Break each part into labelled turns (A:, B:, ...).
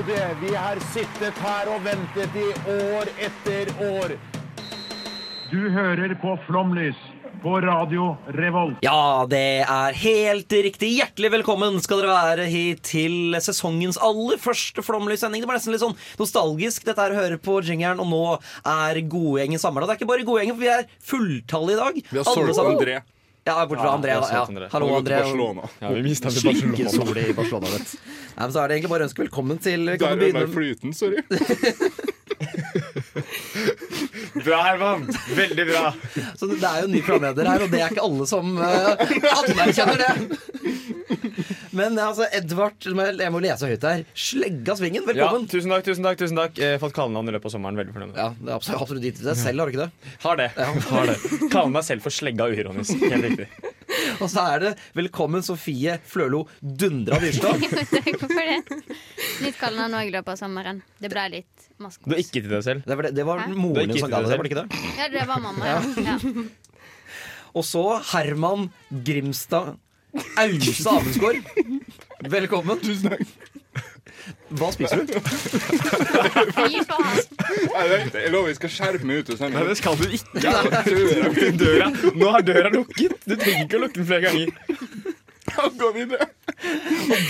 A: Tålmodige. Vi har sittet her og ventet i år etter år.
B: Du hører på Flomlys på Radio Revolt.
C: Ja, det er helt riktig. Hjertelig velkommen skal dere være hit til sesongens aller første Flomlys-sending. Det var nesten litt sånn nostalgisk dette her å høre på jingeren, og nå er godgjengen samla. Det er ikke bare godgjengen, for vi er fulltallige i dag.
D: Vi har solgt. André.
C: Ja, bortsett fra André. Ja.
D: André.
C: Hallo, André.
D: Ja, vi mistet han til Barcelona.
C: I Barcelona, vet. Nei, men Så er det egentlig bare å ønske velkommen til
D: Der ødela
C: begynne-
D: flyten, sorry.
E: Bra, Herman. Veldig bra.
C: Så det er jo en ny programleder her, og det er ikke alle som uh, anerkjenner det. Men altså, Edvard, jeg må lese høyt her. Slegga svingen,
E: Ja,
C: velkommen.
E: tusen takk. tusen takk, tusen takk eh, Fått kallenavn i løpet av sommeren. Veldig fornøyd.
C: Ja, det er absolutt, absolutt gitt til deg selv, har du ikke det?
E: Har det. Har det. Kaller meg selv for slegga uironisk. Helt riktig.
C: Og så er det velkommen Sofie Flølo Dundra Dyrstad.
F: Takk for det. Nytt kallenavn òg i løpet av sommeren. Det ble litt
E: Du er ikke til deg selv.
C: Det var, det, det var moren din som ga deg det, var det ikke det?
F: Ja, det var mamma, ja. ja.
C: Og så Herman Grimstad Ause Amundsgaard. Velkommen.
D: Tusen takk.
C: Hva spiser du?
D: Nei, det- Jeg lover vi skal skjerpe meg ut og sende
E: det skal du ikke.
D: døra.
E: Døra. Nå har døra lukket. Du trenger ikke å lukke den flere ganger.
D: Gå videre.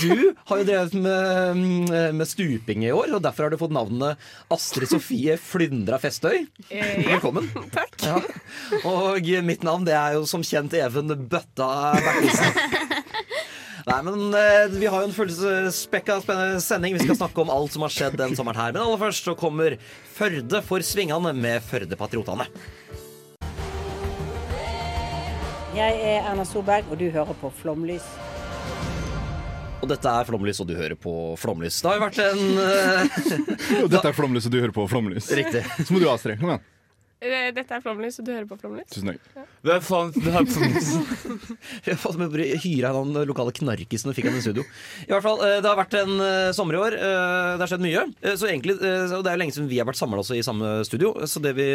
C: Du har jo drevet med, med stuping i år, og derfor har du fått navnet Astrid Sofie Flyndra Festøy. Velkommen.
G: Takk.
C: Ja. Og mitt navn det er jo som kjent Even Bøtta Bertelsen. Nei, men eh, Vi har jo en fullspekka spennende sending. Vi skal snakke om alt som har skjedd den sommeren her. Men aller først så kommer Førde for svingene med Førdepatriotene.
H: Jeg er Erna Solberg, og du hører på Flomlys.
C: Og dette er Flomlys, og du hører på Flomlys. Det har jo vært en eh,
D: Og dette er Flomlys, og du hører på Flomlys.
C: Riktig.
D: Så må du Astrid. Kom igjen.
G: Eh, Dette er Flomlys, og du hører på Flomlys.
D: Tusen takk.
E: Det er faen er
C: har fått med å hyre han lokale knarkisen og fikk han i studio. I hvert fall, eh, Det har vært en eh, sommer i år. eh, Det har skjedd mye. Så egentlig, og Det er jo lenge siden vi har vært samla i samme studio. Så det vi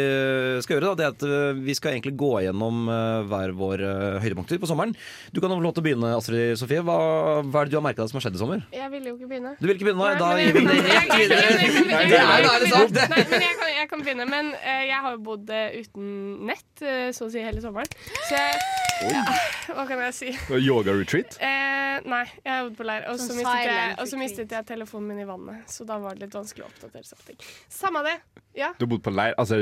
C: skal gjøre, da, det er at vi skal egentlig gå gjennom hver vår høydepunkter på sommeren. Du kan få lov til å begynne, Astrid Sofie. Hva, hva er det du har merka som har skjedd i sommer?
G: Jeg ville jo ikke begynne.
C: Du vil ikke begynne? Nei, da gir vi det
G: jeg-
C: rett
G: jeg- jeg- jeg- jeg-
C: videre.
G: jeg-
C: Det er er det sant!
G: Nei, men jeg kan, jeg kan begynne. Men jeg har jo bodd eh, uten nett eh, så å si hele sommeren. Så jeg ja, Hva kan jeg si?
D: Yoga retreat.
G: Eh, nei, jeg har bodd på leir. Og så
F: Sånn
G: mistet, jeg-
F: silent
G: og så mistet jeg telefonen min i vannet. Så da var det litt vanskelig å oppdatere seg. ting. Samme det. Ja.
D: Du har bodd på leir. Altså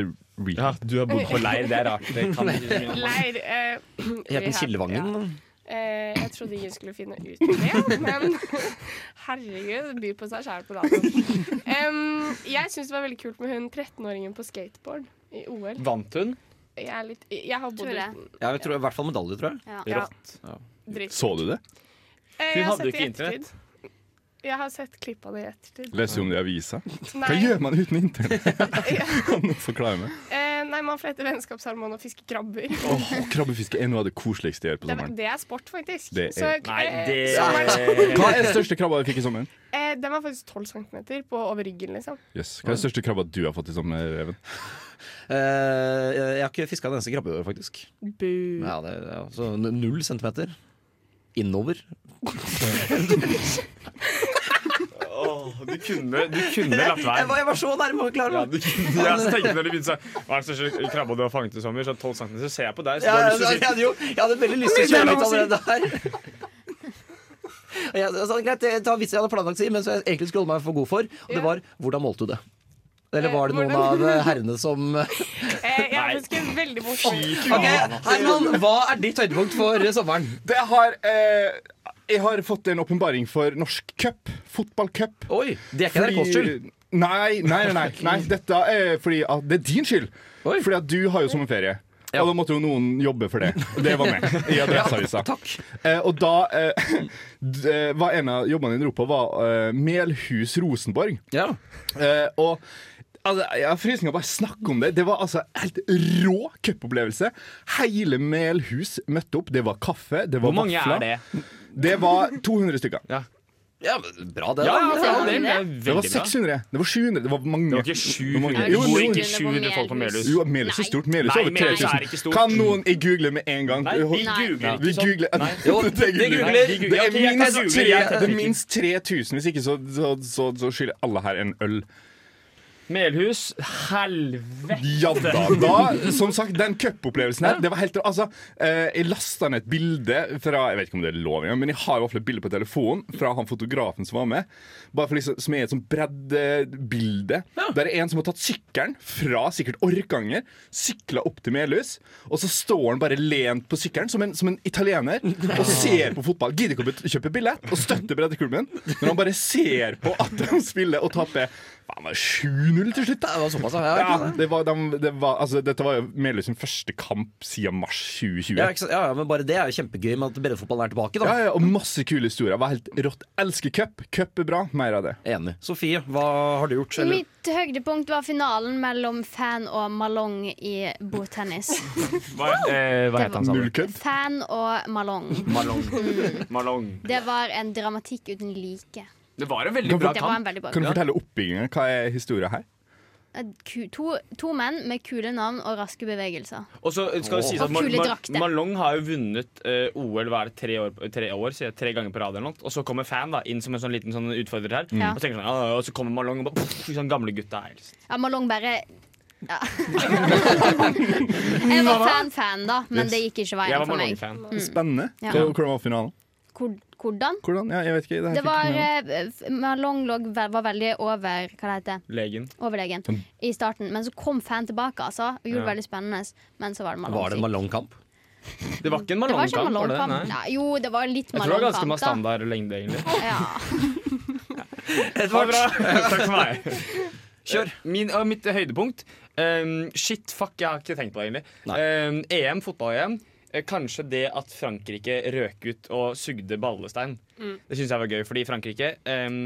E: Ja, du har bodd på leir. Det er rart. Det kan
G: Leir. Eh, Het
C: den Kildevangen.
G: ja. Eh, jeg trodde ingen skulle finne ut det, men herregud, det byr på seg sjæl på dagen. Um, jeg syns det var veldig kult med hun 13-åringen på skateboard i OL.
E: Vant hun?
G: Jeg, er litt, jeg har bodd
F: Tror det.
G: uten
C: Ja, jeg tror, I hvert fall medalje, tror jeg.
F: Ja.
G: Ja.
E: Rått.
G: dritt.
D: Så du det?
G: Eh,
E: Hun
G: jeg har
E: hadde
G: sett
E: ikke
G: det i
E: internett.
G: ettertid. Jeg har sett klipp av det i ettertid.
D: Leser du om det i avisa? Hva
G: Nei,
D: gjør man uten internett? Kan du forklare meg?
G: eh, nei, man fletter vennskapsharmon og fisker krabber.
D: Åh, Krabbefiske er noe av det koseligste jeg gjør på
G: Det,
D: sommeren.
G: det er sport, faktisk.
D: Det er-
G: Så,
E: Nei,
G: eh,
E: det
D: Hva er den største krabba du fikk i sommeren?
G: eh, Den var faktisk 12 cm på over ryggen, liksom.
D: Yes. Hva er den største krabba du har fått i sommer, Even?
C: Eh, jeg har ikke fiska en eneste krabbe i år, faktisk.
G: Bu.
C: Ja, det, ja, så null centimeter. Innover.
E: Oh, du kunne, du kunne latt
C: Jeg var, jeg var så nærme å klare
E: Ja,
C: det!
E: du, jeg tenkte når du begynte sånn Hva er den største krabba du har fanget i sommer? Så 12 cm, så ser jeg på deg. Så
C: Ja,
E: du har
C: jeg,
E: lyst til å
C: jeg,
E: si
C: hadde jo, jeg hadde veldig lyst til å kjøre litt allerede der. Jeg, altså, greit, jeg tar vitser jeg hadde planlagt å si, men som jeg egentlig skulle holde meg for god for. Og det var hvordan målte du det? Eller var det
G: Eh,
C: noen av eh, herrene som
G: Eh, jeg husker veldig morsom
C: Ok, Herman, hva er ditt høydepunkt for sommeren?
D: Det har eh, Jeg har fått en åpenbaring for norsk cup. Fotballcup.
C: Oi, det er ikke NRKs skyld.
D: Nei, nei, nei, nei, nei. Dette er fordi at det er din skyld.
C: Oi.
D: Fordi at du har jo sommerferie.
C: Ja.
D: Og da måtte jo noen jobbe for det. Det var meg i Adresseavisa.
C: Ja,
D: Eh, og da eh, var en av jobbene dine dro på, var eh, Melhus Rosenborg.
C: Ja.
D: Eh, og Altså, jeg har frysninger bare snakke om det. Det var altså helt rå cupopplevelse. Hele Melhus møtte opp. Det var kaffe, det var
E: Hvor mange
D: vafler.
E: er det?
D: Det var 200 stykker.
E: Ja.
C: Ja, Bra, det.
E: Ja,
C: da.
E: ja. Det er
D: Det var
E: veldig bra.
D: 600. Det var 700. Det var mange.
E: Det var ikke 700.
D: Jo, jo,
E: ikke 700 folk på Melhus.
D: Jo, Melhus er stort. Melhus er over
E: er
D: 3000. Kan noen i google med en gang?
E: Nei, vi googler
D: Vi
E: ikke sånn.
D: googler.
E: Nei.
C: Jo,
D: Det googler. Det er er minst 3000. Hvis ikke så, så, så, så skylder alle her en øl.
E: Melhus, helvete!
D: Ja da. da som sagt, den cupopplevelsen her, det var helt Altså, eh, jeg lasta ned et bilde fra Jeg vet ikke om det er lov engang, men jeg har i hvert fall et bilde på telefonen fra han fotografen som var med. Bare for liksom, Som er et sånt breddebilde. Der er en som har tatt sykkelen fra sikkert Orkanger, sykla opp til Melhus, og så står han bare lent på sykkelen som en, som en italiener og ser på fotball. Gidder ikke å kjøpe billett og støtte breddeklubben, men han bare ser på at de spiller og taper faen, var 7-0 til slutt. da
C: Det var såpass, ja.
D: ja,
C: Ja,
D: det var, de, det var, altså, dette var jo Meløy sin første kamp siden mars 2020.
C: ja,
D: Ja,
C: ikke sant? ja, ja, men bare det er jo kjempegøy med at breddefotballen er tilbake. da
D: ja, og masse kule historier. Var helt rått. Elsker cup. Cup er bra. Mer av det.
C: Enig. Sofie, hva har du gjort? Eller?
F: Mitt høydepunkt var finalen mellom Fan og Malong i bordtennis.
E: Hva, eh, hva heter han, sa
D: Null kødd.
F: Fan og Malong.
E: Malong. Malong.
F: Det var en dramatikk uten like.
E: Det var en veldig
D: Kan
E: bra kamp.
F: veldig bra
D: Kan du
F: kamp.
D: fortelle oppbyggingen? Hva er historia her?
F: To, to menn med kule navn og raske bevegelser.
E: Og så skal det sies at
F: kule
E: Mal. Malong har jo vunnet uh, OL hva er tre år, tre år sier jeg, tre ganger på rad. Og så kommer fan da, inn som en sånn liten sånn utfordrer her.
F: Mm.
E: Og, tenker sånn, og så kommer Malong og bare pff, sånn gamle gutta her.
F: Ja, Malong bare ja. Jeg var fan-fan, da, men
D: Yes.
F: det gikk ikke veien for meg.
E: Malong-fan.
D: Spennende.
F: Ja.
D: Hvordan var finalen?
F: Hvor- Hvordan?
D: Hvordan? Ja, jeg vet ikke. Det,
F: Det var eh, Malong var veldig over Hva det heter
E: Legen.
F: overlegen i starten, men så kom fan tilbake altså, og gjorde det
E: Ja.
F: veldig spennende. Men så var det Malong.
C: Var det en Malong-kamp?
E: Det var ikke en
F: Det var ikke en
E: Malong-kamp, Malong?
F: Malong-kamp.
E: Nei,
F: Jo, det var litt
E: Jeg tror det var ganske
F: Malong-kamp.
E: standard lengde, egentlig.
F: Ja.
E: det var bra. Takk for meg.
C: Kjør.
E: Min, mitt høydepunkt um, Shit, fuck, jeg har ikke tenkt på det egentlig. Um, EM, fotball-EM. Eh, Kanskje det at Frankrike røk ut og sugde ballestein. Det syns jeg var gøy, fordi Frankrike um,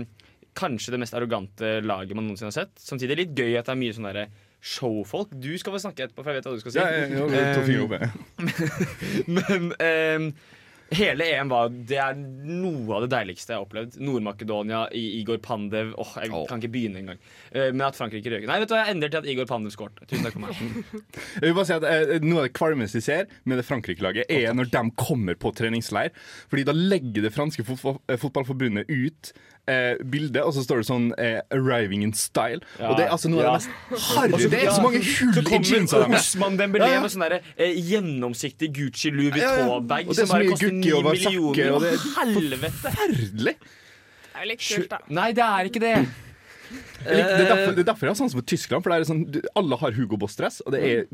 E: Kanskje det mest arrogante laget man noensinne har sett. Samtidig litt gøy at det er mye sånn derre showfolk. Du skal få snakke etterpå, for jeg vet hva du skal si.
D: Ja, jeg, jeg, jeg, jeg, jeg, jeg, jeg.
E: Men ehm, hele EM var Det er noe av det deiligste jeg har opplevd. Nord-Makedonia, Igor Pandev Åh, Jeg
C: oh.
E: kan ikke begynne engang. Uh, Men at Frankrike røker. Nei, vet du hva, jeg endrer til at Igor Pandev skåret. Tusen takk for meg.
D: Jeg vil bare si at uh, Noe av det kvalmeste jeg ser med det Frankrike-laget, er når de kommer på treningsleir. Fordi da legger det franske fotball, eh, fotballforbundet ut eh, bilde, og så står det sånn eh, 'Arriving in style'.
E: Ja.
D: Og det er altså noe
E: Ja.
D: av det mest harry. Det er så mange hull i jeansa deres.
E: Osman Dembélé
D: Ja, ja.
E: med sånn derre, eh, gjennomsiktig Gucci Louis
D: Ja, ja.
E: Vuitton-bag som bare koster
D: gukki
E: ni
D: over
E: millioner.
D: sakker, og det er
E: Helvete!
D: Forferdelig!
G: Det er jo litt kult, da.
E: Nei, det er ikke det.
D: Jeg lik- Det er derfor, det er derfor jeg har sånn for Tyskland. For det er sånn, Alle har Hugo Boss-dress, og det er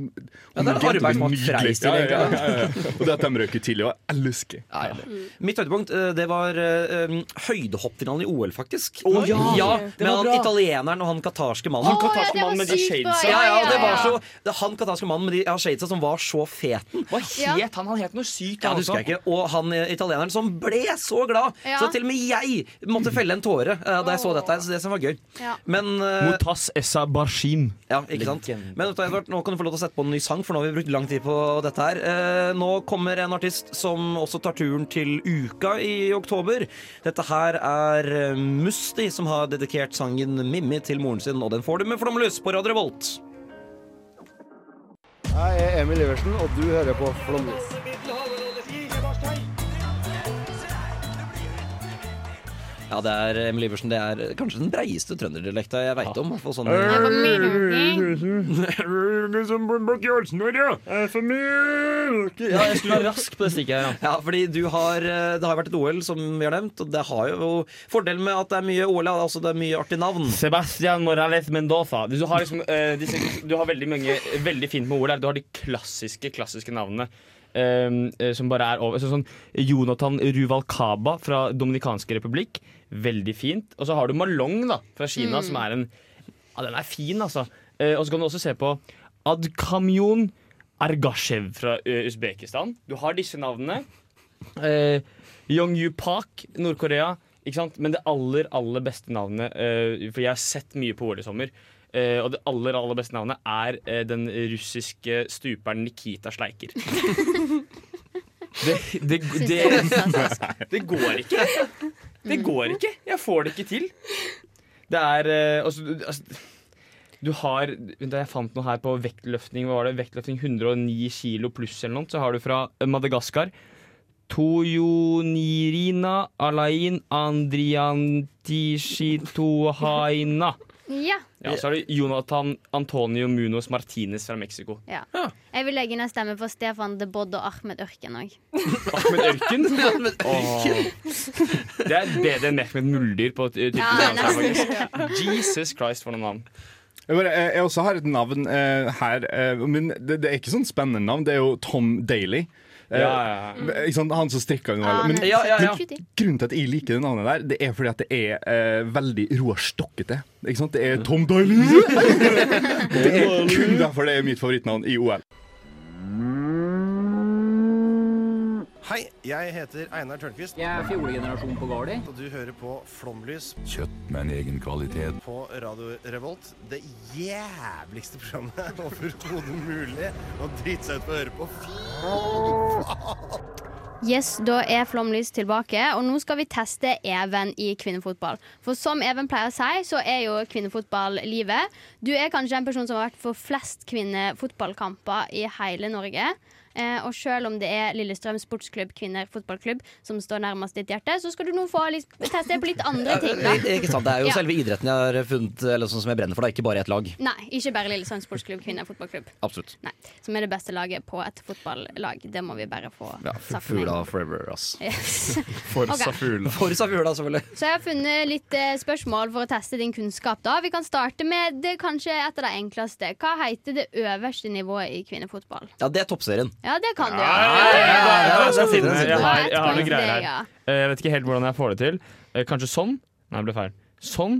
C: Ja, det er.
D: Og det at de røker tidlig, og jeg elsker.
C: Ja, ja. Mitt høydepunkt eh, det var eh, um, høydehoppfinalen i OL, faktisk.
E: Oh, ja. ja
C: Med han italieneren og han katarske mannen.
E: Han katarske
F: det
E: mannen med de shadesa.
C: Ja, ja, det var så det, Han katarske mannen med de ja, shadesa som var så feten.
E: Hva het han? Han het noe sykt.
C: Ja, det husker jeg ikke Og han eh, italieneren som ble så glad,
F: Ja.
C: så til og med jeg måtte felle en tåre eh, da jeg så dette. Så det som var gøy.
F: Ja.
C: Men uh,
E: Motas Essa Barshim.
C: Ja, ikke sant? Men Edvard, nå kan du få lov til å sette på en ny sang, for nå har vi brukt lang tid på dette her. Uh, nå kommer en artist som også tar turen til Uka i oktober. Dette her er eh, Musti, som har dedikert sangen Mimmi til moren sin, og den får du med Flomlys på Radio Revolt.
A: Jeg er Emil Iversen, og du hører på Flomlys.
C: Ja, det er Emil Iversen. Det er kanskje den breieste trønderdialekta jeg veit om. For sånne... Sånn.
F: Mye-
E: Ja, jeg skulle være rask på det stikket.
C: Ja, fordi du har eh, Det har vært et OL, som vi har nevnt, og det har jo fordelen med at det er mye OL, altså det er mye artig navn.
E: Sebastian Morales Mendoza. Du har, liksom, uh, disse, du har veldig mange Veldig fint med OL. her. Du har de klassiske klassiske navnene. Eh, eh, som bare er over. Sånn, sånn Jonathan Ruvalcaba fra Dominikanske republikk. Veldig fint. Og så har du Malong da fra Kina, som er en Ja, den er fin, altså. Eh, og så kan du også se på Adkamyon Argashev fra eh, Usbekistan. Du har disse navnene. Eh, Yongyu Park, Nord-Korea. Men det aller aller beste navnet, eh, for jeg har sett mye på OL i sommer, Eh, og det aller aller beste navnet er uh, den russiske stuperen Nikita Sleiker. det, det, det, det går ikke. Det går ikke. Jeg får det ikke til. Det er uh, altså, du- altså, du har Da jeg fant noe her på vektløftning, hva var det? Vektløftning 109 kilo pluss eller noe, så har du fra Madagaskar Toyonirina Alain Andriantishitohaina.
F: Ja.
E: Ja, så har du Jonathan Antonio Munoz Martinez fra Mexico.
F: ja. Jeg vil legge inn en stemme for Stefan de Bodd og Ahmed Ørken òg.
E: Ahmed Ørken. Åh. Det er bedre enn Mehmed Muldyr på ty-
F: Ja.
E: Jesus Christ, for noen navn.
D: Jeg, bare, jeg, jeg også har et navn eh, her, eh, men det, det er ikke sånn spennende navn. Det er jo Tom Daly. Eh,
E: Ja, ja, ja.
D: Han som strikker under alle. Men
C: Ja, ja, ja.
F: kutt
D: grunnen til at jeg liker det navnet der, det er fordi at det er eh, veldig Roar Stokkete. Ikke sant? Det er Tom Daly! det er kun derfor det er mitt favorittnavn i OL.
I: Hei, jeg heter Einar Tørnquist.
J: Jeg er fjolegenerasjon på Gardi.
I: Og du hører på Flomlys
K: Kjøtt med en egen kvalitet.
I: på Radio Revolt. Det jævligste programmet overhodet mulig å drite seg ut på å høre på. Fy faen!
F: Yes, Da er Flomlys tilbake, og nå skal vi teste Even i kvinnefotball. For som Even pleier å si, så er jo kvinnefotball livet. Du er kanskje en person som har vært for flest kvinnefotballkamper i hele Norge. Eh, og selv om det er Lillestrøm sportsklubb kvinner, fotballklubb som står nærmest ditt hjerte, så skal du nå få teste på litt andre ting. da
C: Ikke sant, Det er jo
F: Ja.
C: selve idretten jeg har funnet Eller sånn som jeg brenner for, da, ikke bare ett lag.
F: Nei, ikke bare Lillestrøm sportsklubb kvinner, fotballklubb.
C: Absolutt.
F: Nei, Som er det beste laget på et fotballag. Det må vi bare få
C: Ja,
F: sagt
C: Fugla forever, ass.
F: Yes.
E: for
C: okay. Safula. Selvfølgelig.
F: Så jeg har funnet litt eh, spørsmål for å teste din kunnskap. da Vi kan starte med det kanskje et av de enkleste. Hva heter det øverste nivået i kvinnefotball?
C: Ja, det er toppserien.
F: Ja, det kan du.
E: Ja,
C: er.
E: Jeg har, jeg har noen greier her. Eh, Jeg vet ikke helt hvordan jeg får det til. Eh, Kanskje sånn? Nei, det ble feil. Sånn?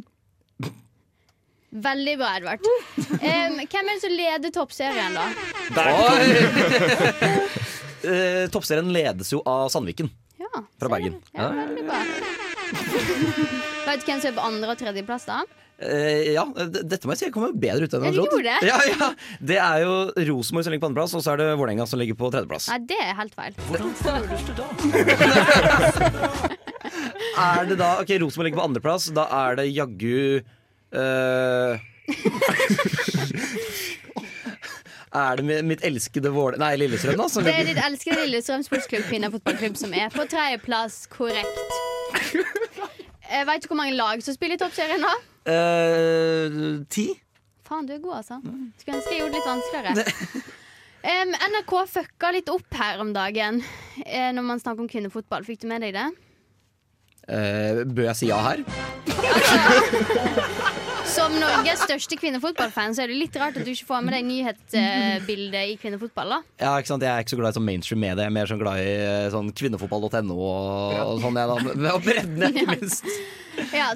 F: Veldig bra, Edvard. Um, hvem er det som leder toppserien, da?
C: Oi! Eh, Toppserien ledes jo av Sandviken
F: Ja,
C: fra Bergen.
F: ja veldig bra. Vet du hvem som er på andre- og tredjeplass, da?
C: Eh, ja, dette må jeg si, jeg kommer bedre ut enn
F: Ja,
C: trodd.
F: gjorde det.
C: Ja, ja. Det er jo Rosenborg som ligger på andreplass, og så er det Vålerenga som ligger på tredjeplass.
F: Nei, det er helt feil.
C: Er det da Ok, Rosenborg ligger på andreplass, da er det jaggu uh, Er det mitt elskede Våle... Nei, Lillestrøm, da? Som
F: Det er
C: ligger
F: ditt elskede Lillestrøm sportsklubb kvinnefotballklubb som er på tredjeplass. Korrekt. Jeg vet du hvor mange lag som spiller i toppserien nå?
C: Eh, Ti?
F: Faen, du er god, altså. Skulle ønske jeg gjorde det litt vanskeligere. Um, NRK fucka litt opp her om dagen uh, når man snakker om kvinnefotball. Fikk du med deg det?
C: Uh, bør jeg si ja her?
F: Som Norges største kvinnefotballfan så er det litt rart at du ikke får med deg nyhetsbildet i kvinnefotball. da
C: Ja, ikke sant? Jeg er ikke så glad i sånn mainstream medie. Jeg er mer sånn glad i sånn kvinnefotball.no og, og sånn. Jeg, da. Og bredden, ikke minst.
F: Ja,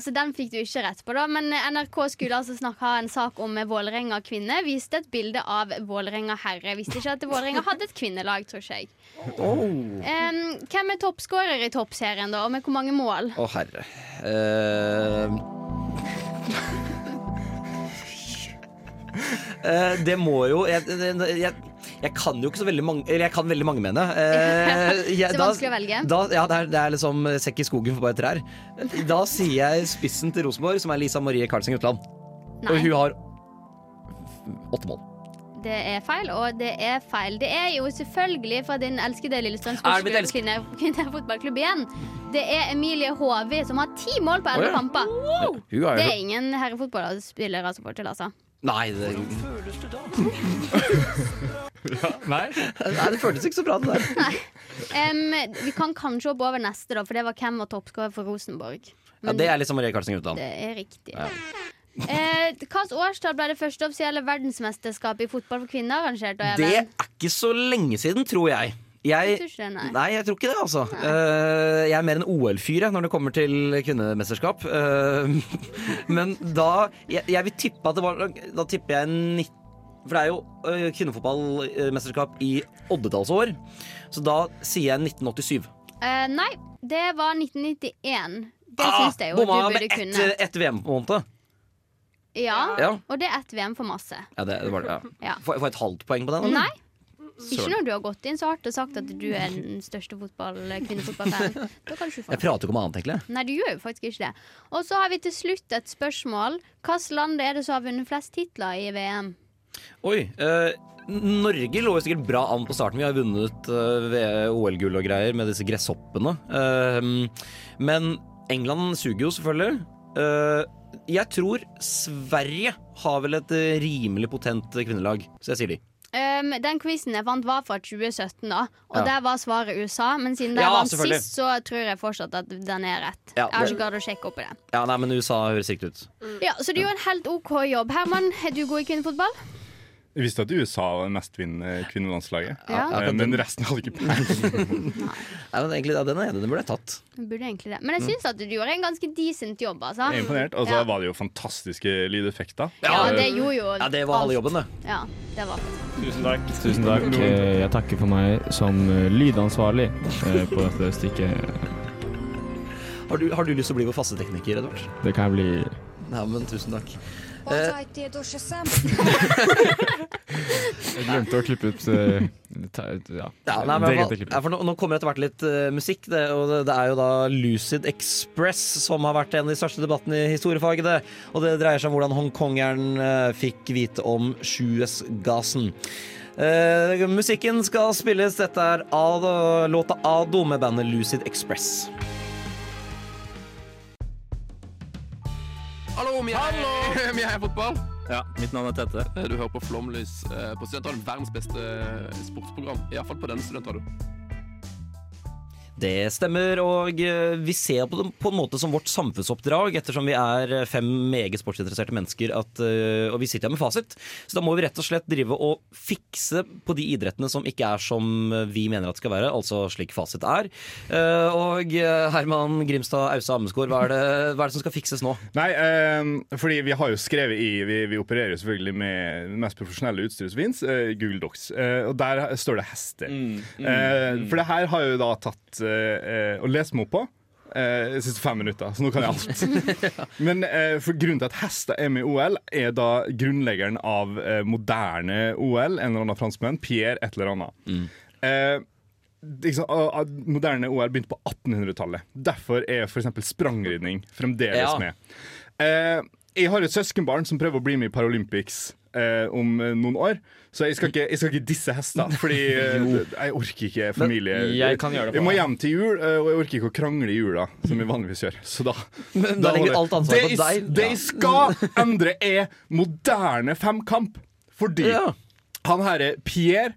F: Så den fikk du ikke rett på. da Men NRK skulle altså snakke, ha en sak om Vålerenga kvinne. Viste et bilde av Vålerenga herre. Visste ikke at Vålerenga hadde et kvinnelag, tror ikke jeg. Em, hvem er toppskårer i toppserien, da? Og med hvor mange mål?
C: Å, herre. Uh... uh, det må jo jeg, jeg, jeg kan jo ikke så veldig mange Eller jeg kan veldig mange, mener jeg. Eh, jeg-
F: Så vanskelig å velge.
C: Da, ja, det er, det er liksom sekk i skogen for bare trær. Da sier jeg spissen til Rosenborg, som er Lisa Marie Karlseng Gutland. Og hun har åtte mål.
F: det er feil, og det er feil. Det er jo selvfølgelig fra din elskede Lillestrøm
C: det
F: sportsklubb kvinnefotballklubb igjen. Det er Emilie Håvi, som har ti mål på elleve
C: oh, ja.
F: kamper.
C: Er
F: Det er ingen herrefotballspillere som får til, altså.
C: Nei, det,
E: Nei?
C: nei, det føltes ikke så bra, det der.
F: Um, vi kan kanskje hoppe over neste, da, for det var hvem var toppskårer for Rosenborg.
C: Ja, det er liksom Marie Karlsen Utland.
F: Det er riktig.
C: Ja.
F: Eh, Hvilket årstall ble det første offisielle verdensmesterskapet i fotball for kvinner arrangert?
C: Det er ikke så lenge siden, tror jeg.
F: Jeg
C: Jeg,
F: tror ikke det, nei.
C: nei, jeg tror ikke det, altså. Uh, jeg er mer en OL-fyr når det kommer til kvinnemesterskap. Uh, men da jeg, jeg vil tippe at det var Da tipper jeg 19 For det er jo uh, kvinnefotballmesterskap i oddetallsår. Så da sier jeg 1987.
F: Uh, nei, det var 1991. Det
C: Ah,
F: syns jeg jo du
C: bomma
F: burde
C: med ett
F: kunne.
C: et VM-måned.
F: Ja,
C: Ja.
F: og det er ett VM for masse.
C: Ja, det, det var ja.
F: Ja.
C: Får jeg et halvt poeng på den? eller?
F: Nei. Ikke når du har gått inn så hardt og sagt at du er den største fotball, kvinnefotballfan. Da kan du ikke få
C: Jeg prater ikke om annet, egentlig.
F: Nei, du gjør jo faktisk ikke det. Og så har vi til slutt et spørsmål. Hvilket land er det som har vunnet flest titler i VM?
C: Oi. eh, Norge lå jo sikkert bra an på starten. Vi har vunnet eh, OL-gull og greier med disse gresshoppene. Eh, men England suger jo selvfølgelig. Eh, jeg tror Sverige har vel et eh, rimelig potent kvinnelag, så jeg sier de.
F: Um, den quizen jeg fant, var fra 2017, da. Og
C: Ja.
F: der var svaret USA. Men siden det
C: Ja,
F: vant sist, så tror jeg fortsatt at den er rett.
C: Ja,
F: jeg har ikke klart å sjekke opp i det.
C: Ja, nei, men USA høres riktig ut.
F: Ja, Så du gjør en helt OK jobb. Herman, er du god i kvinnefotball?
D: Jeg visste at USA var det mestvinnende kvinnelandslaget,
F: Ja.
D: Eh, men resten hadde ikke peiling.
C: Men egentlig, ja, Den er enig, den burde jeg tatt.
F: Burde egentlig det. Men jeg syns at du gjorde en ganske decent jobb, altså.
D: Jeg er imponert. Og så
F: Ja.
D: var det jo fantastiske lydeffekter.
F: Ja, det gjorde jo
C: Ja, det var halve jobben, det.
F: Ja, det var
E: Tusen takk. Tusen takk. Jeg takker for meg som eh, lydansvarlig eh, på dette stykket.
C: Har du, har du lyst til å bli vår faste tekniker, Edvard?
E: Det kan jeg bli
C: Ja, men tusen takk.
E: Jeg glemte å klippe ut eh, Ja,
C: Ja, nei, men, ja, for nå, nå kommer etter hvert litt uh, musikk, det, og det, det er jo da Lucid Express som har vært en av de største debattene i historiefaget. Det, og det dreier seg om hvordan hongkongeren uh, fikk vite om Suez-gassen. Uh, musikken skal spilles. Dette er Ado, låta Ado med bandet Lucid Express.
J: Hallo, vi er, vi er fotball.
L: Ja, mitt navn er Tette.
J: Du hører på Flomlys eh, på Studentradioen. Verdens beste eh, sportsprogram. Iallfall på denne studentradioen.
C: Det stemmer, og eh, vi ser på det på en måte som vårt samfunnsoppdrag, ettersom vi er eh, fem meget sportsinteresserte mennesker, at, eh, og vi sitter her med fasit. Så da må vi rett og slett drive og fikse på de idrettene som ikke er som vi mener at det skal være, altså slik fasit er. Og Herman Grimstad Ausa Ammesgaard, hva, det- hva er det som skal fikses nå?
D: Nei, eh, fordi vi har jo skrevet i Vi, vi opererer selvfølgelig med det mest profesjonelle utstyret som fins, Google Docs. Og der står det hester.
E: mm,
D: Eh, for det her har jo da tatt eh, eh, og lest meg opp på. eh, De siste fem minutter, så nå kan jeg alt. Men eh, for grunnen til at hester er med i OL, er da grunnleggeren av eh, moderne OL, en eller annen franskmann, Pierre et eller annet. Eh, liksom, moderne OL begynte på 1800-tallet. Derfor er f.eks. sprangridning fremdeles
C: Ja.
D: med. Jeg har et søskenbarn som prøver å bli med i Paralympics eh, om eh, noen år. Så jeg skal ikke, jeg skal ikke disse hester, fordi eh, jeg orker ikke familie.
E: jeg kan gjøre det
D: Jeg må hjem til jul, eh, og jeg orker ikke å krangle i jula, som vi vanligvis gjør. Så da,
C: Men da
D: holder-
C: alt ansvaret på deg.
D: Det jeg skal endre, er moderne femkamp. Fordi
C: Ja.
D: han herre Pierre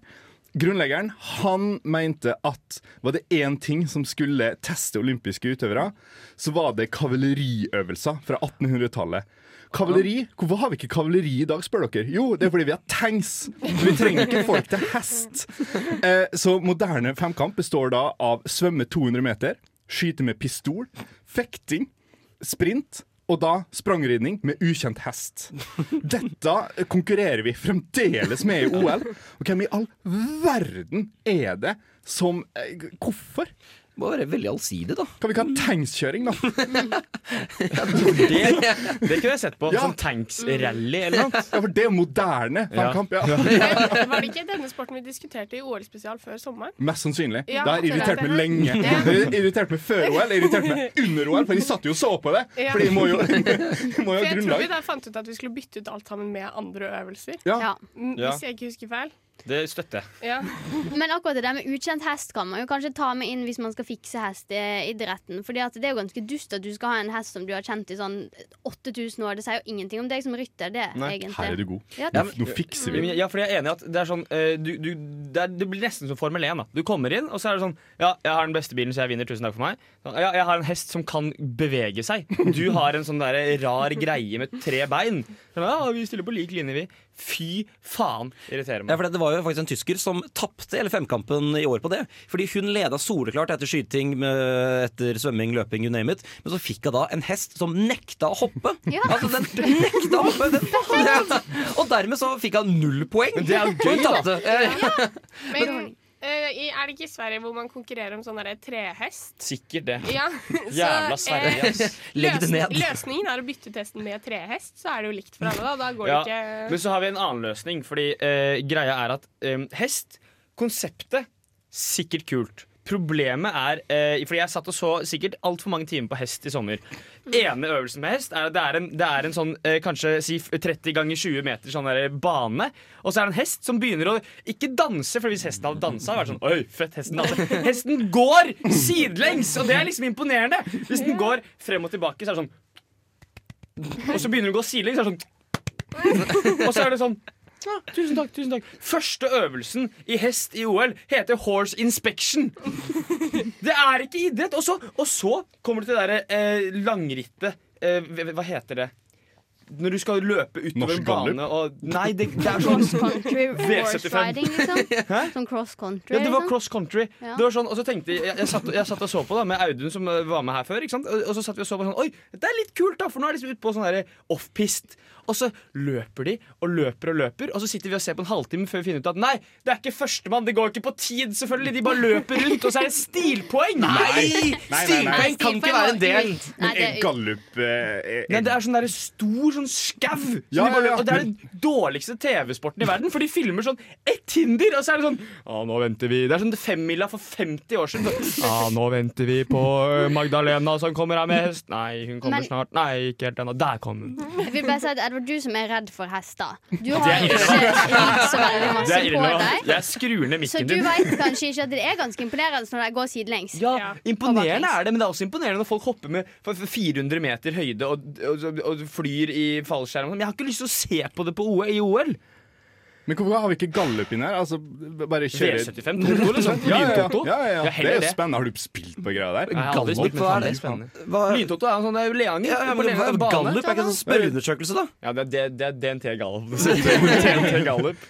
D: Grunnleggeren han mente at var det én ting som skulle teste olympiske utøvere, så var det kavaleriøvelser fra 1800-tallet. Kavaleri? Hvorfor har vi ikke kavaleri i dag, spør dere? Jo, det er fordi vi har tanks. Vi trenger ikke folk til hest. Eh, så moderne femkamp består da av svømme 200 meter, skyte med pistol, fekting, sprint og da sprangridning med ukjent hest. Dette konkurrerer vi fremdeles med i OL. Og hvem i all verden er det som eh, Hvorfor?
C: Det må være veldig allsidig, da.
D: Kan vi ikke ha tankskjøring, da?
E: Det, det kunne jeg sett på.
D: Ja.
E: Som tanks-rally eller noe.
D: Ja, for det er moderne fangkamp. Ja.
G: Var det ikke denne sporten vi diskuterte i OL-spesial før sommeren?
D: Mest sannsynlig.
G: Ja,
D: det har irritert meg lenge.
G: Ja.
D: Det irritert meg før OL, det irritert meg under OL, for de satt jo og så på det.
G: Ja.
D: For de må jo, de må jo ha grunnlag.
G: jeg tror vi da fant ut at vi skulle bytte ut alt sammen med andre øvelser.
D: Ja.
F: Ja.
G: Mm,
E: Ja.
G: Hvis jeg ikke husker feil.
E: Det støtter jeg.
G: Ja.
F: Men akkurat det der med ukjent hest kan man jo kanskje ta med inn hvis man skal fikse hestidretten. Fordi at det er jo ganske dust at du skal ha en hest som du har kjent i sånn 8000 år. Det sier jo ingenting om deg som rytter, det,
E: Nei,
F: egentlig.
D: Her er du god.
F: Ja,
D: Nå, nå fikser vi.
E: Ja, for jeg er enig i at det er sånn eh, du, du, det, er, det blir nesten som Formel 1. Da. Du kommer inn, og så er det sånn Ja, jeg har den beste bilen, så jeg vinner. Tusen takk for meg. Sånn, Ja, jeg har en hest som kan bevege seg. Du har en sånn der rar greie med tre bein. Ja, vi stiller på lik linje, vi. Fy faen, irriterer
C: Ja, for Det var jo faktisk en tysker som tapte hele femkampen i år på det. Fordi hun leda soleklart etter skyting, med, etter svømming, løping, you name it. Men så fikk hun da en hest som nekta å hoppe.
F: Ja.
C: Altså, den nekta å hoppe! Den, og dermed så fikk hun null poeng.
E: Men det er jo gøy, da.
C: Ja.
G: Men i- er det ikke i Sverige hvor man konkurrerer om sånn trehest?
E: Sikkert det.
G: Ja,
E: Jævla Sverige,
G: eh,
E: ass.
C: Legg det ned.
G: Løsningen er å bytte ut hesten med trehest, så er det jo likt for alle. Da, da går
E: Ja,
G: det ikke
E: Men så har vi en annen løsning, fordi eh, greia er at eh, hest Konseptet sikkert kult. Problemet er eh, Fordi jeg satt og så sikkert altfor mange timer på hest i sommer. Ene øvelsen med hest er at det er en, det er en sånn eh, kanskje si 30 ganger 20 meter sånn der bane. Og så er det en hest som begynner å ikke danse, for hvis hesten hadde dansa, hadde vært sånn Oi, fett, hesten danser. Hesten går sidelengs, og det er liksom imponerende. Hvis den går frem og tilbake, så er det sånn Og så begynner den å gå sidelengs, så er det sånn Og så er det sånn ja, tusen takk, tusen takk. Første øvelsen i hest i OL heter horse inspection. Det er ikke idrett. Og så, og så kommer du til det derre eh, langrittet eh, hva- heter det? Når du skal løpe utover en bane og Nei, det, det er sånn
F: Cross country horse
E: V75.
F: riding, liksom. Sånn cross country.
E: Ja, det var
F: liksom.
E: cross country.
F: Ja.
E: Det var sånn, og så tenkte Jeg, jeg, satt, jeg satt og så på da med Audun, som eh, var med her før. Ikke sant? Og, og så satt vi og så på sånn Oi, det er litt kult, da! For nå er de liksom ute på sånn off-pist. Og så løper de og løper og løper, og så sitter vi og ser på en halvtime før vi finner ut at nei, det er ikke førstemann, det går ikke på tid, selvfølgelig. De bare løper rundt, og så er det stilpoeng!
D: Nei! Nei, nei, nei.
E: Stilpoeng kan ikke være en del.
D: Men er gallup eh, er,
E: Nei, det er sånn der stor sånn skau.
D: Ja, ja, ja,
E: Og det er den dårligste TV-sporten i verden, for de filmer sånn ett hinder, og så er det sånn Å, nå venter vi Det er sånn femmila for 50 år siden. Ja, nå venter vi på øh, Magdalena som kommer her med hest. Nei, hun kommer
F: Men-
E: snart. Nei, ikke helt ennå. Der kom hun.
F: Jeg vil bare si at Edvard, du som er redd for hester Du har ikke ridd så veldig masse på deg.
E: Jeg skrur ned
F: Så du
E: veit
F: vet kanskje ikke at det er ganske imponerende når de går sidelengs.
E: Ja, Imponerende er det, men det er også imponerende når folk hopper med for- for 400 meter høyde og, og, og flyr i fallskjerm. Men jeg har ikke lyst til å se på det på OL, i OL.
D: Men hvorfor har vi ikke gallup inn her? Altså, bare kjøre
E: V75 Toto, liksom.
D: Ja, ja, ja. Ja, ja, ja.
E: Ja,
D: Det er jo spennende. Har du spilt på greia der?
E: Men
C: hva er det?
E: spennende. Lyntoto er en sånn er jo Leanger.
C: Ja, ja, men
E: Leanger.
C: Gallup er ikke en sånn spørreundersøkelse, da?
E: Ja, det, er, det er DNT Gallup. DNT Gallup.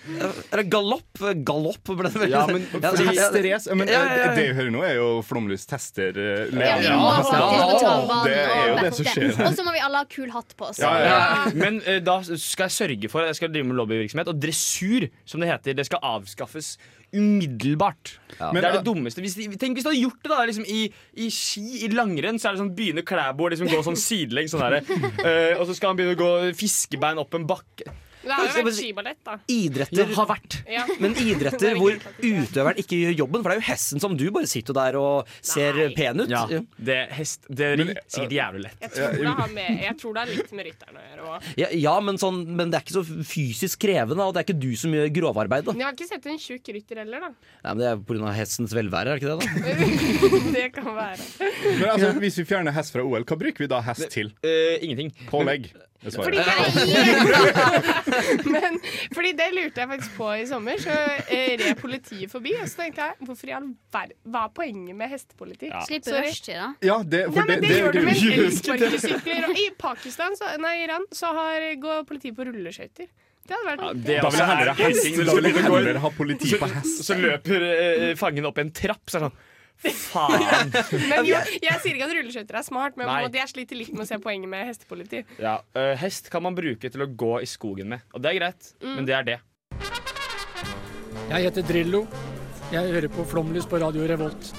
C: Eller galopp? Galopp ble det vel?
E: Ja, men
D: Fordi Hesterace Men
C: Ja, ja, ja.
D: eh, det vi hører nå, er jo flomlys tester
F: Ja, må faktisk på
D: Det er jo det som skjer.
F: Og så må vi alle ha kul hatt på oss.
D: Ja, ja, ja.
E: Men eh, da skal jeg sørge for at jeg skal drive med lobbyvirksomhet. Og dressur, som det heter, det skal avskaffes umiddelbart.
D: Ja.
E: det er det
D: uh,
E: dummeste. Hvis de, tenk hvis du hadde gjort det da liksom, i, i ski, i langrenn, så er det sånn begynner Klæbo å liksom, gå sånn sidelengs. Sånn eh, og så skal han begynne å gå fiskebein opp en bakke.
G: Det har jo vært skiballett, da.
C: Idretter
E: har vært.
G: Ja.
C: Men idretter hvor utøveren ikke gjør jobben, for det er jo hesten som du bare sitter der og ser
G: Nei.
C: pen ut.
E: Ja, det hest, det ri,
D: uh,
E: sikkert jævlig lett.
G: Jeg tror, det har med, jeg tror det er litt med rytteren å gjøre òg.
C: Ja, ja men, sånn, men det er ikke så fysisk krevende, og det er ikke du som gjør grovarbeidet.
G: Jeg har ikke sett en tjukk rytter heller, da.
C: Nei, men Det er pga. hestens velvære, er det ikke det? da?
G: det kan være.
D: Men altså, hvis vi fjerner hest fra OL, hva bruker vi da hest til?
E: Uh, ingenting.
D: Pålegg.
G: Fordi det, men, fordi det lurte jeg faktisk på i sommer. Så eh, red politiet forbi, og så tenkte jeg hvorfor i all verden Hva er poenget med hestepoliti?
F: Slipper
G: Slippe
F: rushtid, da.
D: Ja, det, for
G: Nei, men det,
D: det,
G: gjør du med elsparkesykler. Og I Pakistan, så, nei, Iran, så har, går politiet på rulleskøyter. Det hadde vært
E: Ja, det
D: Da vil jeg heller
E: er
D: ha hest.
E: hesting. Så
D: hest.
E: Så løper eh, fangen opp en trapp, så er det sånn Faen.
G: Men jo, jeg sier ikke at rulleskøyter er smart, men måte jeg sliter litt med å se poenget med hestepoliti.
E: Ja, uh, hest kan man bruke til å gå i skogen med. Og det er greit,
G: Mm.
E: men det er det.
L: Jeg heter Drillo. Jeg hører på Flomlys på Radio Revolt.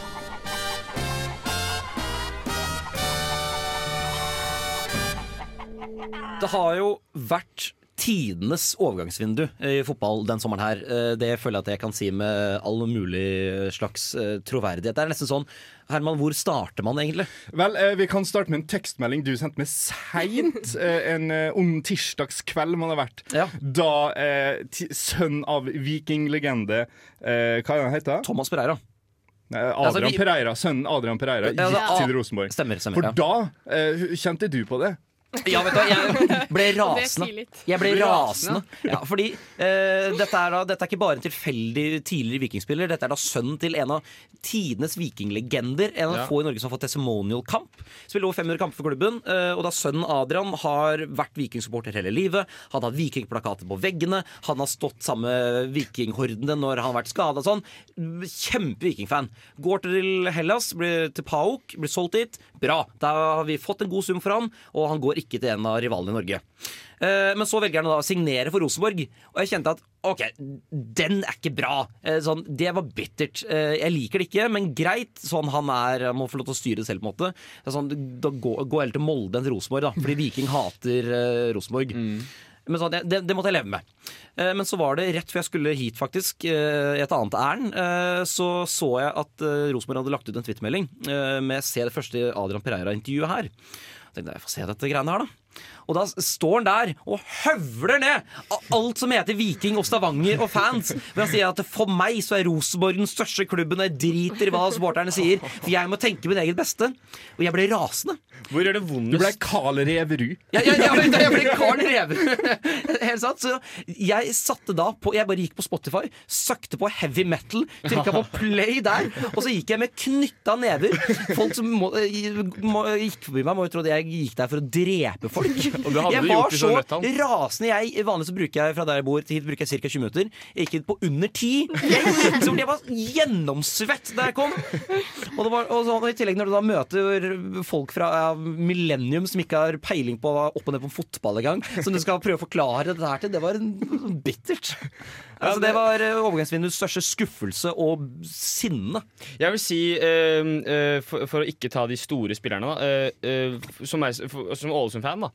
C: Det har jo vært tidenes overgangsvindu i fotball den sommeren her. Eh, Det føler jeg at jeg kan si med all mulig slags eh, troverdighet. Det er nesten sånn Herman, hvor starter man egentlig?
D: Vel, eh, Vi kan starte med en tekstmelding du sendte meg seint en ond tirsdagskveld må det ha vært. Da eh, sønn av vikinglegende eh, Hva er han heter?
C: Thomas Pereira.
D: Adrian
C: Altså, vi-
D: Pereira, Sønnen Adrian Pereira
C: Ja,
D: gikk
C: det-
D: til Rosenborg.
C: Stemmer, stemmer,
D: For
C: ja.
D: da eh, kjente du på det.
C: Ja, vet du hva, jeg ble rasende. Jeg ble rasende. Ja, fordi eh, dette, er da, dette er ikke bare en tilfeldig tidligere vikingspiller. Dette er da sønnen til en av tidenes vikinglegender. En av
E: Ja.
C: få i Norge som har fått testimonial-kamp. Spiller over 500 kamper for klubben. eh, og da sønnen Adrian har vært vikingsupporter hele livet. Han har hatt vikingplakater på veggene. Han har stått sammen med vikinghordene når han har vært skada og sånn. Kjempe-vikingfan. Går til Hellas, blir til Pauk, blir solgt dit. Bra. Da har vi fått en god sum for han, og han går ikke ikke til en av rivalene i Norge. Eh, Men så velger han da å signere for Rosenborg, og jeg kjente at OK, den er ikke bra. Eh, Sånn, det var bittert. Eh, Jeg liker det ikke, men greit. Sånn han er, må få lov til å styre det selv, på en måte. Sånn, da gå, gå heller til Molde enn til Rosenborg, da, fordi Viking hater Rosenborg. Rosenborg. Men sånn, det, det, måtte jeg leve med. Men så var det rett før jeg skulle hit, faktisk, i et annet ærend, så så jeg at Rosenborg hadde lagt ut en twittermelding med 'se det første Adrian Pereira-intervjuet her'. Jeg tenkte jeg får se dette greiene her, da. Og da står han der og høvler ned alt som heter Viking og Stavanger og fans. Ved å si at for meg så er Rosenborg den største klubben, og jeg driter i hva supporterne sier. For jeg må tenke min eget beste. Og jeg ble rasende.
E: Hvor er det
D: Du ble Karl Reverud.
C: Ja, ja, ja, men jeg ble Karl Reverud. Helt sant. Så jeg satte da på Jeg bare gikk på Spotify, søkte på heavy metal, trykka på play der, og så gikk jeg med knytta never. Folk som må, må, gikk forbi meg, må jo tro at jeg gikk der for å drepe folk.
E: Hadde
C: Jeg var så rasende. Jeg, vanligvis så bruker jeg fra der jeg bor til hit bruker jeg ca. 20 minutter. Jeg gikk hit på under 10. Jeg jeg var gjennomsvett da jeg kom. Og, det var, og, så, og I tillegg når du da møter folk fra ja, Millennium som ikke har peiling på opp og ned på fotball engang, som du skal prøve å forklare dette her til, det var bittert. Altså, det var eh, overgangsvinduets største skuffelse og sinne.
E: Jeg vil si, eh, eh, for, for å ikke ta de store spillerne, da, som, er- for- som Ålesund-fan,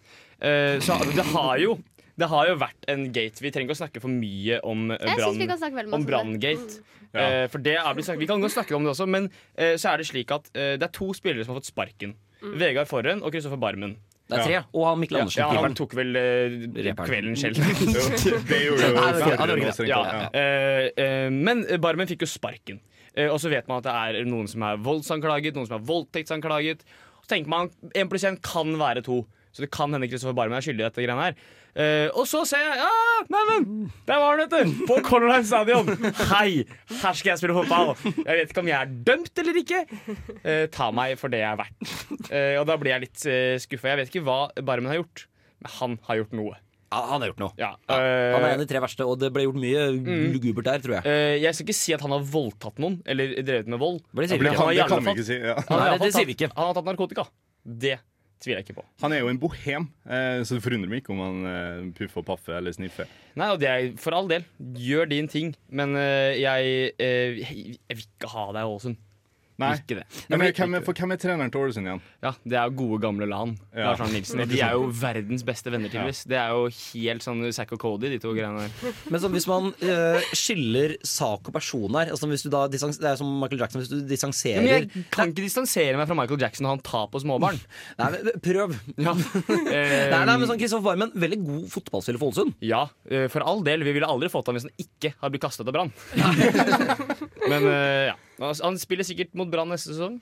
E: eh, så det har jo det har jo vært en gate. Vi trenger ikke å snakke for mye om eh. Branngate.
D: Ja.
E: Eh, for det er blitt snakket, Vi kan godt snakke om det også, men så er det slik at det er to spillere som har fått sparken. Vegard Forhen og Kristoffer Barmen.
C: Det er tre. Og han Mikkel Andersen.
E: ja, han
C: keeperen.
E: tok vel kvelden selv.
D: Det gjorde jo
C: Nei, det det
E: Ja,
D: tatt. Ja.
E: men Barmen fikk jo sparken. Eh, og så vet man at det er noen som er voldsanklaget, noen som er voldtektsanklaget. Så tenker man én pluss én kan være to. Så det kan hende Kristoffer Barmen er skyldig i dette greiene her. Uh, og så ser jeg Ja, neimen! Der var han, vet du! På Color Line Stadion. Hei! Her skal jeg spille fotball. Jeg vet ikke om jeg er dømt eller ikke. Uh, ta meg for det jeg er verdt. Uh, og da blir jeg litt uh, skuffa. Jeg vet ikke hva Barmen har gjort, men han har gjort noe.
C: Ja, han har gjort noe.
E: Ja,
C: Han er en av de tre verste, og det ble gjort mye lugubert der, tror jeg.
E: Eh, jeg skal ikke si at han har voldtatt noen eller drevet med vold.
C: Det sier
D: Det
C: vi
E: Han
D: det kan vi ikke si. Ja.
E: Han har,
C: det sier vi ikke.
E: han har tatt narkotika. Det tviler jeg ikke på.
D: Han er jo en bohem, eh, så det forundrer meg ikke om han eh, puffer og paffer eller sniffer.
E: Nei, og det er For all del, gjør din ting, men eh, jeg, jeg vil ikke ha deg Ålesund.
D: Nei.
E: Ikke det.
D: Men,
E: Jeg vil
D: hvem, er, for hvem er treneren til Ålesund igjen?
E: Ja, Det er jo gode, gamle Lan.
D: Ja.
E: Lars Arne Nilsen. De er jo verdens beste venner, tydeligvis. Det er jo helt sånn Zack og Cody, de to greiene der.
C: Men så, hvis man eh, skiller sak og person her altså hvis du da Det er som Michael Jackson, hvis du distanserer
E: men jeg kan ikke distansere meg fra Michael Jackson og han tar på småbarn.
C: Nei, men Prøv.
E: Ja.
C: Nei, nei, men sånn Kristoffer Barmen, veldig god fotballspiller for Ålesund.
E: Ja, eh, for all del. Vi ville aldri fått ham hvis han ikke hadde blitt kastet av Brann. Men eh, ja. Altså, Han spiller sikkert mot Brann neste sesong.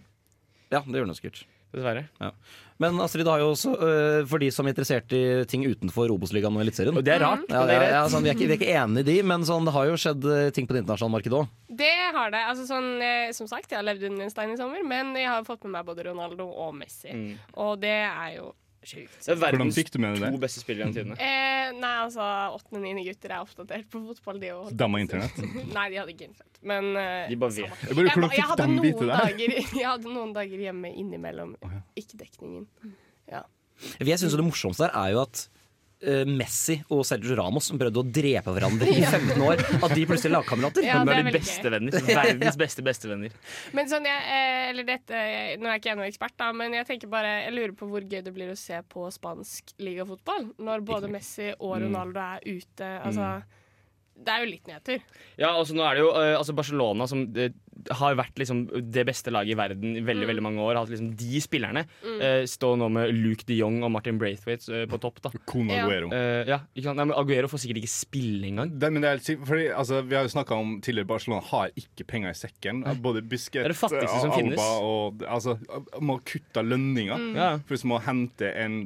C: Ja, det gjør han sikkert.
E: Dessverre.
C: Ja. Men Astrid har jo også, øh, for de som er interessert i ting utenfor Obos-ligaen og Eliteserien
E: Og det er rart.
C: ja, ja,
E: er
C: ja, sånn, vi, er ikke, vi er ikke enige i de, men sånn, det har jo skjedd øh, ting på det internasjonale markedet òg.
G: Det har det. Altså, sånn, eh, som sagt, jeg har levd under en stein i sommer, men jeg har fått med meg både Ronaldo og Messi.
E: Mm.
G: Og det er jo sjukt.
E: Det er
D: Hvordan
E: verdens
D: fikk du med deg
E: to
D: det?
E: beste spillere gjennom tidene.
G: Eh, nei, altså, åttende-niende gutter er oppdatert på fotball, de òg.
D: Dem og internett?
G: Nei, de hadde ikke internett. Men eh,
E: De bare
G: samme.
E: vet.
D: Jeg bare, hvordan
G: jeg,
D: fikk
G: hadde
D: de vite
G: noen
D: det? her?
G: dager, jeg hadde noen dager hjemme innimellom ikke-dekningen. Ja.
C: Jeg synes jo Det morsomste der er jo at Messi og Sergio Ramos som prøvde å drepe hverandre i 15 år, at de plutselig er lagkamerater.
G: Ja, det er
E: de beste venner. Verdens beste bestevenner.
G: Men sånn, jeg, eh, eller dette, jeg- Nå er ikke jeg noen ekspert, da, men jeg tenker bare, jeg lurer på hvor gøy det blir å se på spansk ligafotball når både Messi og Ronaldo er ute. Altså, det er jo litt nedtur.
E: Ja, altså nå er det jo eh, altså Barcelona som det, har vært liksom det beste laget i verden i veldig veldig mange år. Har hatt liksom De spillerne eh, står nå med Luke de Jong og Martin Braithwaite uh, på topp. da
D: Kona Aguero.
E: Uh, ja, ikke sant? Nei, men Aguero får sikkert ikke spille engang.
D: Det, men det er, fordi, altså, vi har jo snakka om tidligere Barcelona har ikke penger i sekken. Både
E: som
D: Alba og altså, Må kutte lønninger
E: mm.
D: for å hente en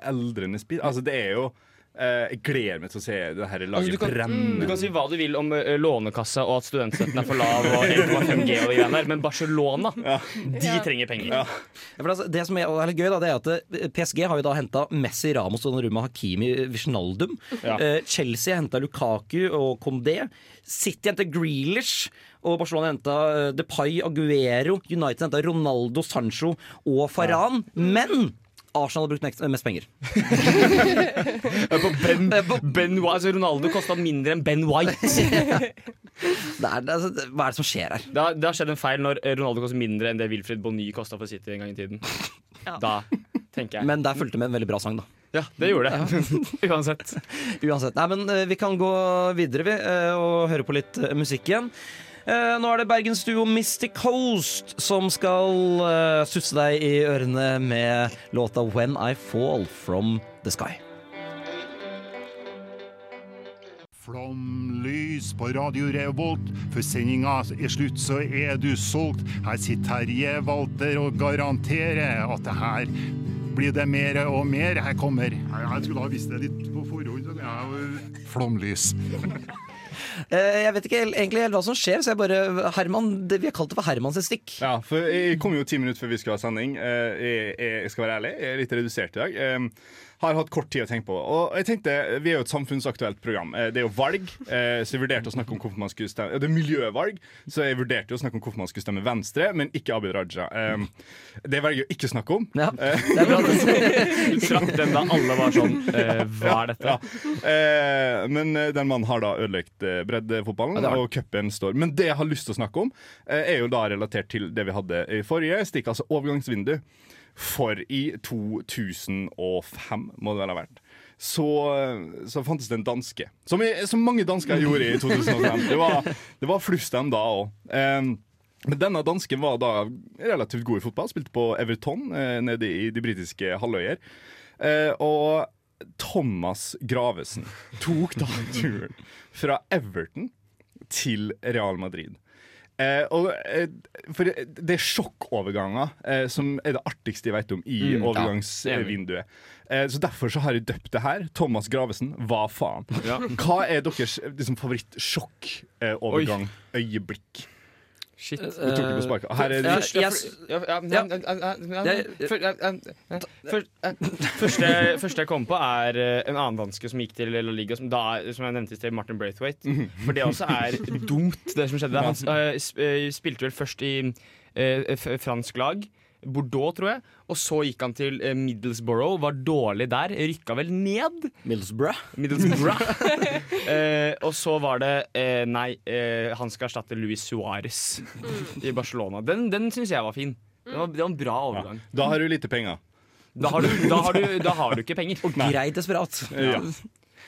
D: eldrende spiller. Altså, det er jo eh, Jeg gleder meg til å se det her laget
E: Altså, du, kan,
D: brenne.
E: du kan si hva du vil om uh, Lånekassa og at studentstøtten er for lav, og 1,5G og de greiene der, men Barcelona de
G: Ja.
E: trenger penger.
D: Ja.
C: Ja, for altså, det som er, er litt gøy, da, det er at eh, PSG har jo da henta Messi, Ramos, Donnarumma, Hakimi, Vishnaldum.
E: Ja.
C: Eh, Chelsea henta Lukaku og Condé. City henta Grealish. Og Barcelona henta eh, Depay, Aguero. United henta Ronaldo, Sancho og Faran. Men Arsenal har brukt mest, penger.
E: Ben, ben altså Ronaldo kosta mindre enn Ben White.
C: Det er, det, er- hva er det som skjer her?
E: Det har, det har skjedd en feil når eh, Ronaldo koster mindre enn det Wilfred Bonny kosta for City en gang i tiden. Da tenker jeg.
C: Men der fulgte med en veldig bra sang, da.
E: Ja, det gjorde det. Uansett.
C: Uansett. Nei, men eh, vi kan gå videre, vi, eh, og høre på litt musikk igjen. Eh, Nå er det bergensduo Mystic Coast som skal uh, susse deg i ørene med låta When I Fall From The Sky.
M: Flomlys på Radio Revolt. Før sendinga er slutt, så er du solgt. Her sitter Terje Walter og garanterer at det her blir det mer og mer. Her kommer Jeg skulle ha visst det litt på forhånd. Flomlys.
C: Eh, Jeg vet ikke egentlig hva som skjer, så jeg bare Herman, Vi har kalt det for Hermans stikk.
D: Ja, for Jeg kom jo ti minutter før vi skulle ha sending. Eh, Jeg, skal være ærlig, jeg er litt redusert i dag. Har hatt kort tid å tenke på. Og jeg tenkte, Vi er jo et samfunnsaktuelt program. Eh, Det er jo valg, eh, så jeg vurderte å snakke om hvorfor man skulle stemme Det er miljøvalg, så jeg vurderte å snakke om hvorfor man skulle stemme Venstre, men ikke Abid Raja. Eh, Det velger jeg å ikke snakke om.
C: Ja,
D: Eh,
C: det er bra.
E: Trakk den da alle var sånn Hva er dette?
D: Ja. Eh, men den mannen har da ødelagt breddefotballen, og cupen står. Men det jeg har lyst til å snakke om, er jo da relatert til det vi hadde i forrige stikk, altså overgangsvindu. For i 2005, må det vel ha vært, så, så fantes det en danske. Som, i, som mange dansker gjorde i 2005. Det var, det var dem da òg. men denne dansken var da relativt god i fotball. Spilte på Everton eh, nede i de britiske halvøyer. Eh, og Thomas Gravesen tok da turen fra Everton til Real Madrid. Eh, og, eh, for det er sjokkoverganger eh, som er det artigste jeg vet om i
E: Mm, ja,
D: overgangsvinduet. Eh, så derfor så har jeg døpt det her. Thomas Gravesen, hva faen?
E: Ja.
D: Hva er deres liksom, favorittsjokkovergang-øyeblikk?
E: Shit.
D: Du tok det på sparket. Her er det
E: eh, Første jeg kom på, er eh, en annen danske som gikk til La Liga, som, da, som jeg nevnte i sted, Martin Braithwaite. For det også er dumt, det som skjedde. der. Han eh, eh, spilte vel først i eh, fransk lag. Bordeaux, tror jeg. Og så gikk han til eh, Middlesbrough, var dårlig der. Rykka vel ned.
C: Middlesbrough.
E: Middlesbrough. eh, og så var det eh, Nei, eh, han skal erstatte Luis Suárez i Barcelona. Den, den syns jeg var fin. Det var, det var en bra overgang.
D: Da har du lite penger.
E: Da har du, da har du, da har du ikke penger.
C: Og greit desperat.
E: Ja.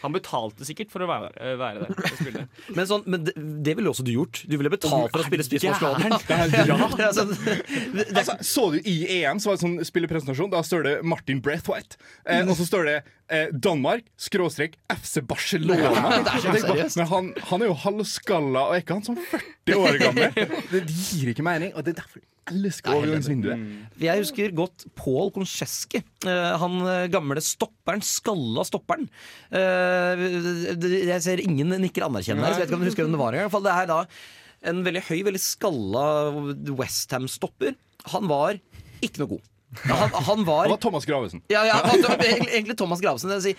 E: Han betalte sikkert for å være, eh, være der.
C: Men, sånn, men det, det ville også du gjort. Du ville betalt for å spille spiss for. Ja, altså,
D: så du i EM, så var det sånn spillepresentasjon. Da står det Martin Braithwaite. Eh, og så står det eh, Danmark, skråstrek, FC Barcelona.
C: Ja, det er seriøst.
D: Men han, han er jo halvskalla, og er ikke han sånn 40 år gammel? Det gir ikke mening, og det er derfor jeg elsker overgangsvinduet.
C: Jeg husker godt Paul Koncheski. Eh, han eh, gamle stopperen, skalla stopperen. Eh, jeg ser ingen nikker anerkjennende her, så jeg vet ikke om du husker hvem det var engang. I hvert fall, Det er da en veldig høy, veldig skalla Westham-stopper. Han var ikke noe god. Han, han var
D: Han var Thomas Gravesen.
C: ja, ja, han, egentlig, Thomas Gravesen. Si,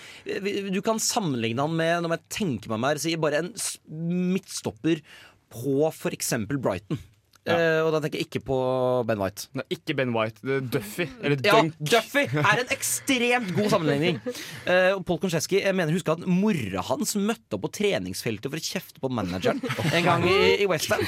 C: du kan sammenligne han med Når jeg tenker meg mer, si, bare en midtstopper på f.eks. Brighton. Eh, og da tenker jeg ikke på Ben White.
E: Nei, ikke Ben White. Det er Duffy. Eller
C: Ja,
E: Dunk.
C: Duffy er en ekstremt god sammenligning. Uh, og Paul Koncheski jeg mener husker at mora hans møtte opp på treningsfeltet for å kjefte på manageren en gang i, i Westham.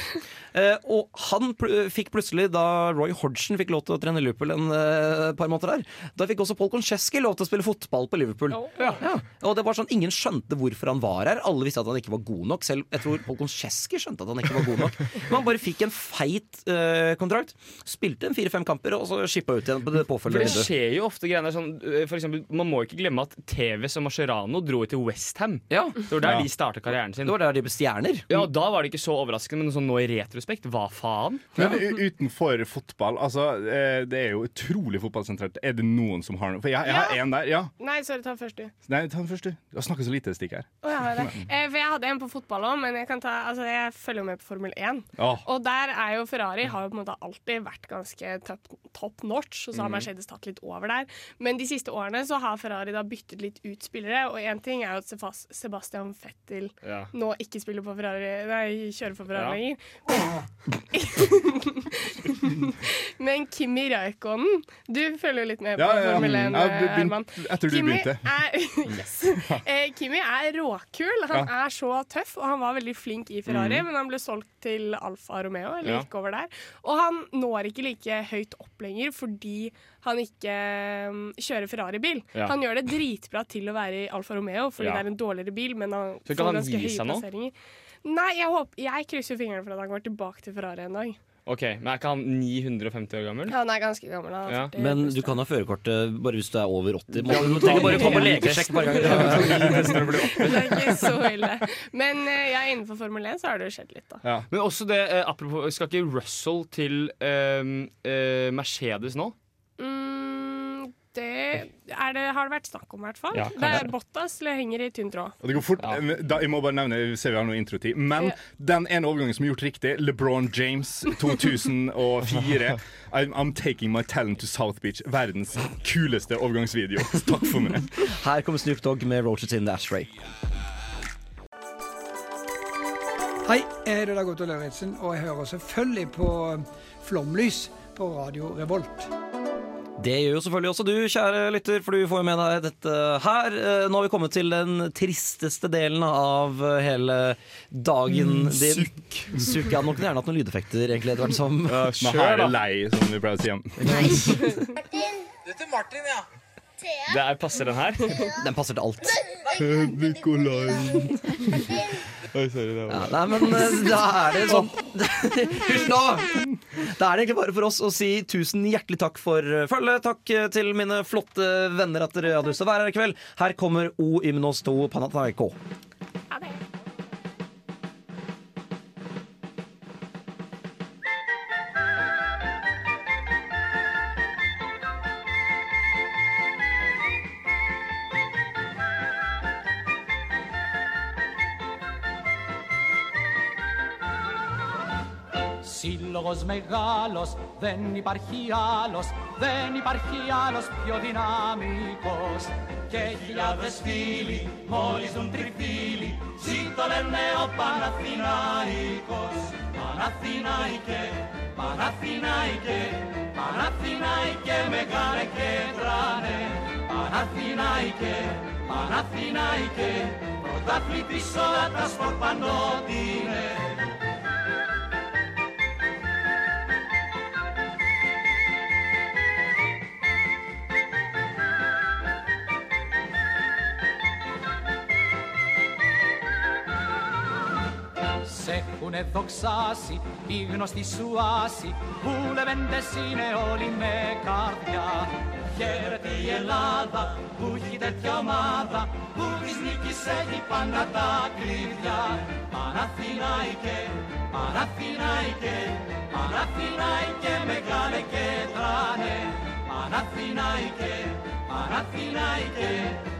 C: Uh, og han pl fikk plutselig, da Roy Hodgson fikk lov til å trene Liverpool en uh, par måneder der, da fikk også Paul Koncheski lov til å spille fotball på Liverpool. Ja. Og det var sånn, Ingen skjønte hvorfor han var her. Alle visste at han ikke var god nok. Selv jeg tror Paul Koncheski skjønte at han ikke var god nok. Men han bare fikk en feit uh, kontrakt. Spilte en fire-fem kamper, og så shippa ut igjen på det påfølgende
E: det skjer jo ofte greier sånn eh, For eksempel, Man må ikke glemme at TV som Mascherano dro til Westham.
C: Ja.
E: Det var der
C: Ja.
E: de starta karrieren sin.
C: Det var der de ble stjerner.
E: Ja, og Da var det ikke så overraskende, men sånn nå i retrospekt, hva faen?
D: Men utenfor fotball, altså eh, Det er jo utrolig fotballsentrert. Er det noen som har noe? For jeg, jeg har
G: én
D: en der. Ja.
G: Nei, sorry, ta den først, du.
D: Nei, ta den først, du. Du har snakka så lite stikk her.
G: Oh, jeg, har det. Eh, for jeg hadde en på fotball òg, men jeg, kan ta, altså, jeg følger jo med på Formel 1.
D: Oh.
G: Og der er jo Ferrari har jo på en måte alltid vært ganske top, top notch, og så har
N: Mhm.
G: Mercedes tatt litt over der. Men de siste årene så har Ferrari da byttet litt ut spillere, og én ting er jo at Sebastian Fettel
E: Ja.
G: nå ikke spiller på Ferrari, nei, kjører for Ferrari
E: Ja.
G: lenger. Men Kimi Raikkonen, du følger jo litt med på
D: Ja.
G: Formel 1,
D: Jeg har begynt
G: Herman.
D: etter du
G: Kimi
D: begynte.
G: Er, yes. Eh, Kimi er råkul. Han er så tøff, og han var veldig flink i Ferrari,
D: mm.
G: men han ble solgt til Alfa Romeo, eller
D: Ja.
G: over der. Og han når ikke like høyt opp lenger fordi han ikke um, kjører Ferrari-bil.
E: Ja.
G: Han gjør det dritbra til å være i Alfa Romeo fordi
E: Ja.
G: det er en dårligere bil, men han får ganske høye
E: nå?
G: plasseringer. Nei, jeg, håper, jeg krysser fingrene for at han går tilbake til Ferrari en dag.
E: Ok, Men er ikke han 950 år gammel?
G: Han er ganske gammel. Han er
E: Ja.
G: 40
C: Men du kan ha førerkortet bare hvis du er over 80.
E: Ja,
C: Du trenger bare å komme på
E: en
C: legesjekk et par
G: det er ikke så ille. Men eh, ja, innenfor Formel 1 så har det jo skjedd litt, da.
E: Men også det, eh, apropos, skal ikke Russell til eh, eh, Mercedes nå?
G: Det, er det har det vært snakk om, i hvert fall.
D: Ja,
G: det er. Bottas henger i tynn tråd.
D: Og det går fort. Da, jeg må bare nevne, vi ser vi har noe introtid. Men
G: Ja.
D: den ene overgangen som er gjort riktig, LeBron James 2004. I'm, I'm taking my talent to South Beach. Verdens kuleste overgangsvideo. Takk for meg.
C: Her kommer Snoop Dogg med Roaches in the Ashray.
L: Hei, jeg heter Dag Otto Lauritzen, og jeg hører selvfølgelig på Flomlys på Radio Revolt.
C: Det gjør jo selvfølgelig også du, kjære lytter, for du får jo med deg dette her. Eh, Nå har vi kommet til den tristeste delen av eh, hele dagen
D: Mm,
C: din.
D: sukk.
C: Sukk. nå kunne jeg gjerne hatt noen lydeffekter, egentlig, etter hvert som.
D: Men her er lei, som vi pleier å si.
N: om. Martin. Det er Martin, ja.
E: Det er, passer den her?
C: Den passer til alt.
D: Nikolai.
E: Oi, sorry, det
C: Ja, nei, men eh, da er det sånn Hysj nå! Da er det egentlig bare for oss å si tusen hjertelig takk for eh, følget. Takk eh, til mine flotte venner at dere hadde lyst til å være her i kveld. Her kommer O Ymnos 2 Panathinaiko.
O: Σύλλογος μεγάλος, δεν υπάρχει άλλος, δεν υπάρχει άλλος πιο δυναμικός. Και χιλιάδες φίλοι, μόλις δουν τριφύλοι, ζήτω λένε ο Παναθηναϊκός. Παναθηναϊκέ, Παναθηναϊκέ, Παναθηναϊκέ μεγάλε και τράνε. Παναθηναϊκέ, Παναθηναϊκέ, πρωταθλητής όλα τα σπορ έχουνε δοξάσει οι γνωστοί σου άσοι που λεβέντες είναι όλοι με καρδιά. Χαίρεται η Ελλάδα που έχει τέτοια ομάδα που της νίκης έχει πάντα τα κλειδιά. Παναθηναϊκέ, Παναθηναϊκέ, Παναθηναϊκέ μεγάλε και τράνε. Παναθηναϊκέ, Παναθηναϊκέ,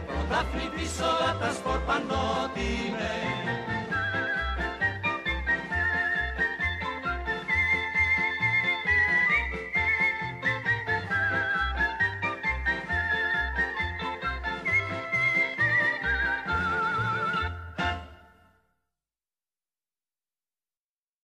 O: πρωταθλητής όλα τα σπορ πανότινε.